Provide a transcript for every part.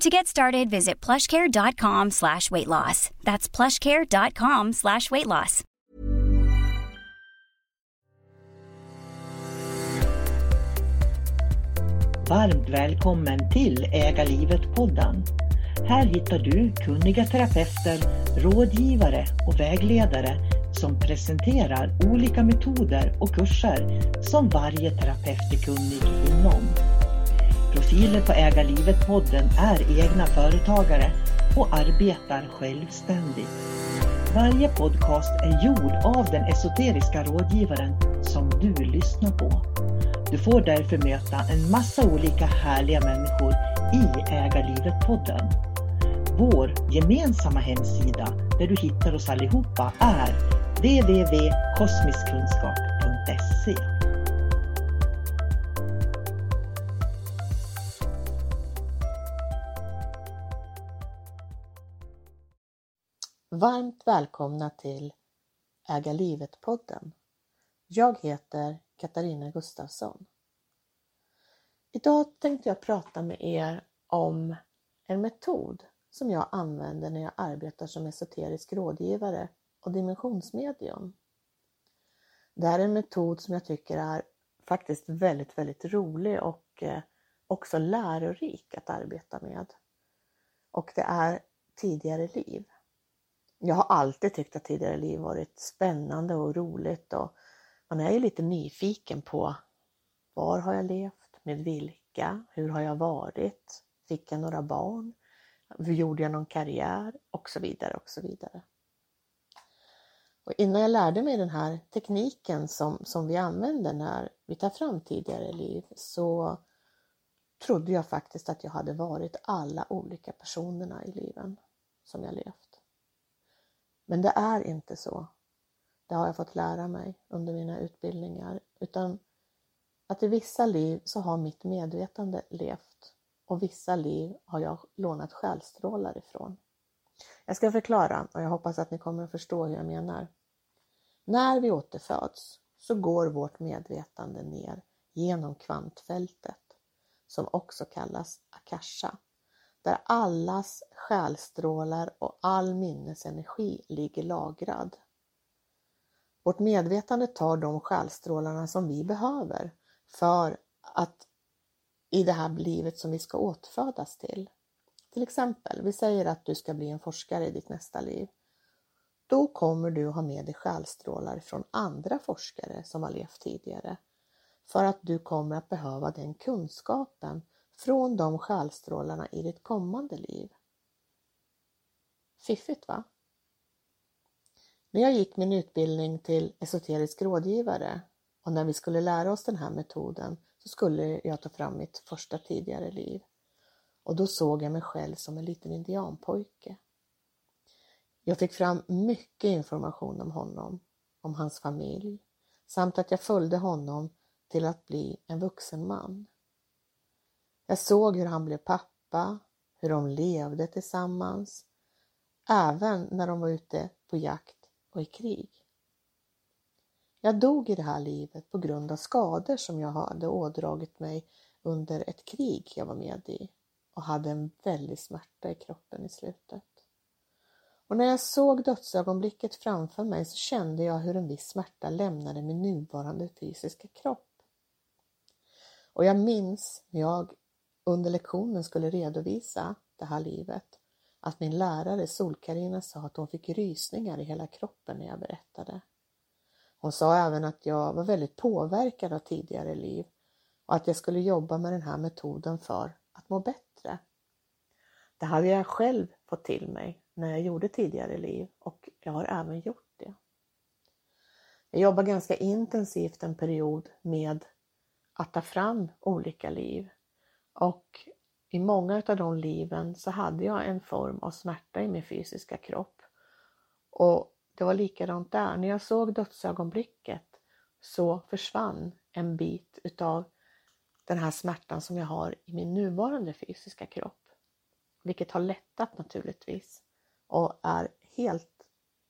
To get started, visit plushcare.com slash weight loss. That's plushcare.com slash weight loss. Varmt välkommen till Äga livet-podden. Här hittar du kunniga terapeuter, rådgivare och vägledare som presenterar olika metoder och kurser som varje terapeut är kunnig inom. Profiler på Äga livet-podden är egna företagare och arbetar självständigt. Varje podcast är gjord av den esoteriska rådgivaren som du lyssnar på. Du får därför möta en massa olika härliga människor i Äga livet-podden. Vår gemensamma hemsida där du hittar oss allihopa är www.kosmiskkunskap.se Varmt välkomna till Äga livet-podden. Jag heter Katarina Gustafsson. Idag tänkte jag prata med er om en metod som jag använder när jag arbetar som esoterisk rådgivare och dimensionsmedium. Det här är en metod som jag tycker är faktiskt väldigt, väldigt rolig och eh, också lärorik att arbeta med. Och det är tidigare liv. Jag har alltid tyckt att tidigare liv varit spännande och roligt och man är ju lite nyfiken på var har jag levt, med vilka, hur har jag varit, fick jag några barn, hur gjorde jag någon karriär? Och så vidare och så vidare. Och innan jag lärde mig den här tekniken som, som vi använder när vi tar fram tidigare liv så trodde jag faktiskt att jag hade varit alla olika personerna i liven som jag levt. Men det är inte så. Det har jag fått lära mig under mina utbildningar. Utan att i vissa liv så har mitt medvetande levt och vissa liv har jag lånat själstrålar ifrån. Jag ska förklara och jag hoppas att ni kommer att förstå hur jag menar. När vi återföds så går vårt medvetande ner genom kvantfältet som också kallas akasha där allas själstrålar och all minnesenergi ligger lagrad. Vårt medvetande tar de själstrålarna som vi behöver för att i det här livet som vi ska återfödas till. Till exempel, vi säger att du ska bli en forskare i ditt nästa liv. Då kommer du ha med dig själstrålar från andra forskare som har levt tidigare för att du kommer att behöva den kunskapen från de själstrålarna i ditt kommande liv. Fiffigt va? När jag gick min utbildning till esoterisk rådgivare och när vi skulle lära oss den här metoden så skulle jag ta fram mitt första tidigare liv. Och då såg jag mig själv som en liten indianpojke. Jag fick fram mycket information om honom, om hans familj, samt att jag följde honom till att bli en vuxen man. Jag såg hur han blev pappa, hur de levde tillsammans, även när de var ute på jakt och i krig. Jag dog i det här livet på grund av skador som jag hade ådragit mig under ett krig jag var med i och hade en väldig smärta i kroppen i slutet. Och när jag såg dödsögonblicket framför mig så kände jag hur en viss smärta lämnade min nuvarande fysiska kropp. Och jag minns när jag under lektionen skulle redovisa det här livet att min lärare Sol-Carina sa att hon fick rysningar i hela kroppen när jag berättade. Hon sa även att jag var väldigt påverkad av tidigare liv och att jag skulle jobba med den här metoden för att må bättre. Det hade jag själv fått till mig när jag gjorde tidigare liv och jag har även gjort det. Jag jobbade ganska intensivt en period med att ta fram olika liv och i många av de liven så hade jag en form av smärta i min fysiska kropp. Och det var likadant där. När jag såg dödsögonblicket så försvann en bit utav den här smärtan som jag har i min nuvarande fysiska kropp. Vilket har lättat naturligtvis och är helt,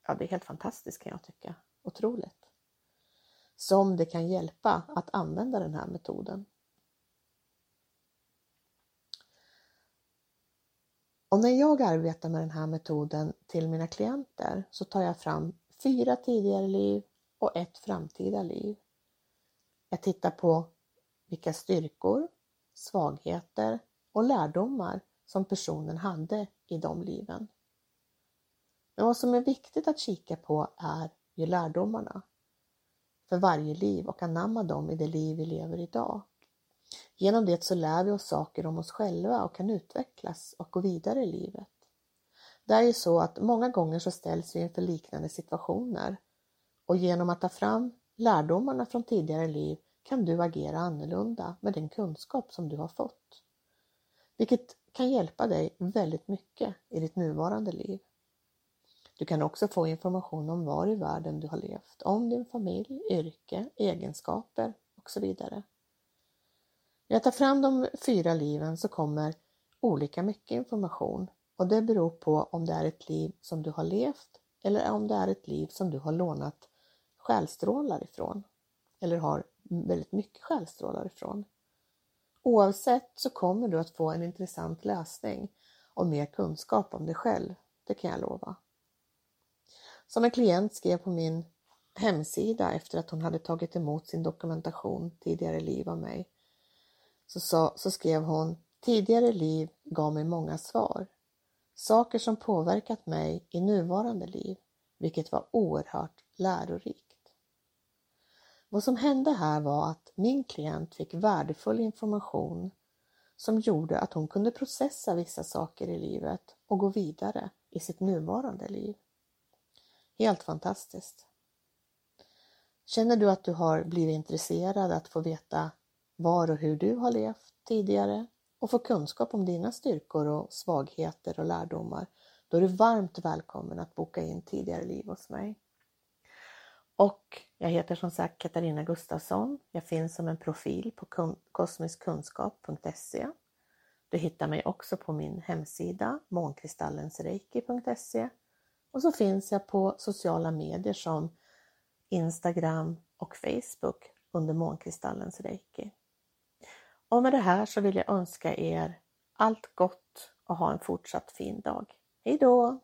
ja det är helt fantastiskt kan jag tycka. Otroligt. Som det kan hjälpa att använda den här metoden. Och när jag arbetar med den här metoden till mina klienter så tar jag fram fyra tidigare liv och ett framtida liv. Jag tittar på vilka styrkor, svagheter och lärdomar som personen hade i de liven. Men vad som är viktigt att kika på är ju lärdomarna för varje liv och anamma dem i det liv vi lever idag. Genom det så lär vi oss saker om oss själva och kan utvecklas och gå vidare i livet. Det är ju så att många gånger så ställs vi inför liknande situationer och genom att ta fram lärdomarna från tidigare liv kan du agera annorlunda med den kunskap som du har fått. Vilket kan hjälpa dig väldigt mycket i ditt nuvarande liv. Du kan också få information om var i världen du har levt, om din familj, yrke, egenskaper och så vidare. När jag tar fram de fyra liven så kommer olika mycket information och det beror på om det är ett liv som du har levt eller om det är ett liv som du har lånat själstrålar ifrån eller har väldigt mycket själstrålar ifrån. Oavsett så kommer du att få en intressant läsning och mer kunskap om dig själv, det kan jag lova. Som en klient skrev på min hemsida efter att hon hade tagit emot sin dokumentation tidigare liv av mig så, sa, så skrev hon Tidigare liv gav mig många svar. Saker som påverkat mig i nuvarande liv, vilket var oerhört lärorikt. Vad som hände här var att min klient fick värdefull information som gjorde att hon kunde processa vissa saker i livet och gå vidare i sitt nuvarande liv. Helt fantastiskt. Känner du att du har blivit intresserad att få veta var och hur du har levt tidigare och få kunskap om dina styrkor och svagheter och lärdomar, då är du varmt välkommen att boka in tidigare liv hos mig. Och jag heter som sagt Katarina Gustafsson. Jag finns som en profil på kosmiskkunskap.se. Du hittar mig också på min hemsida månkristallensreiki.se och så finns jag på sociala medier som Instagram och Facebook under Månkristallens Reiki. Och med det här så vill jag önska er allt gott och ha en fortsatt fin dag. Hejdå!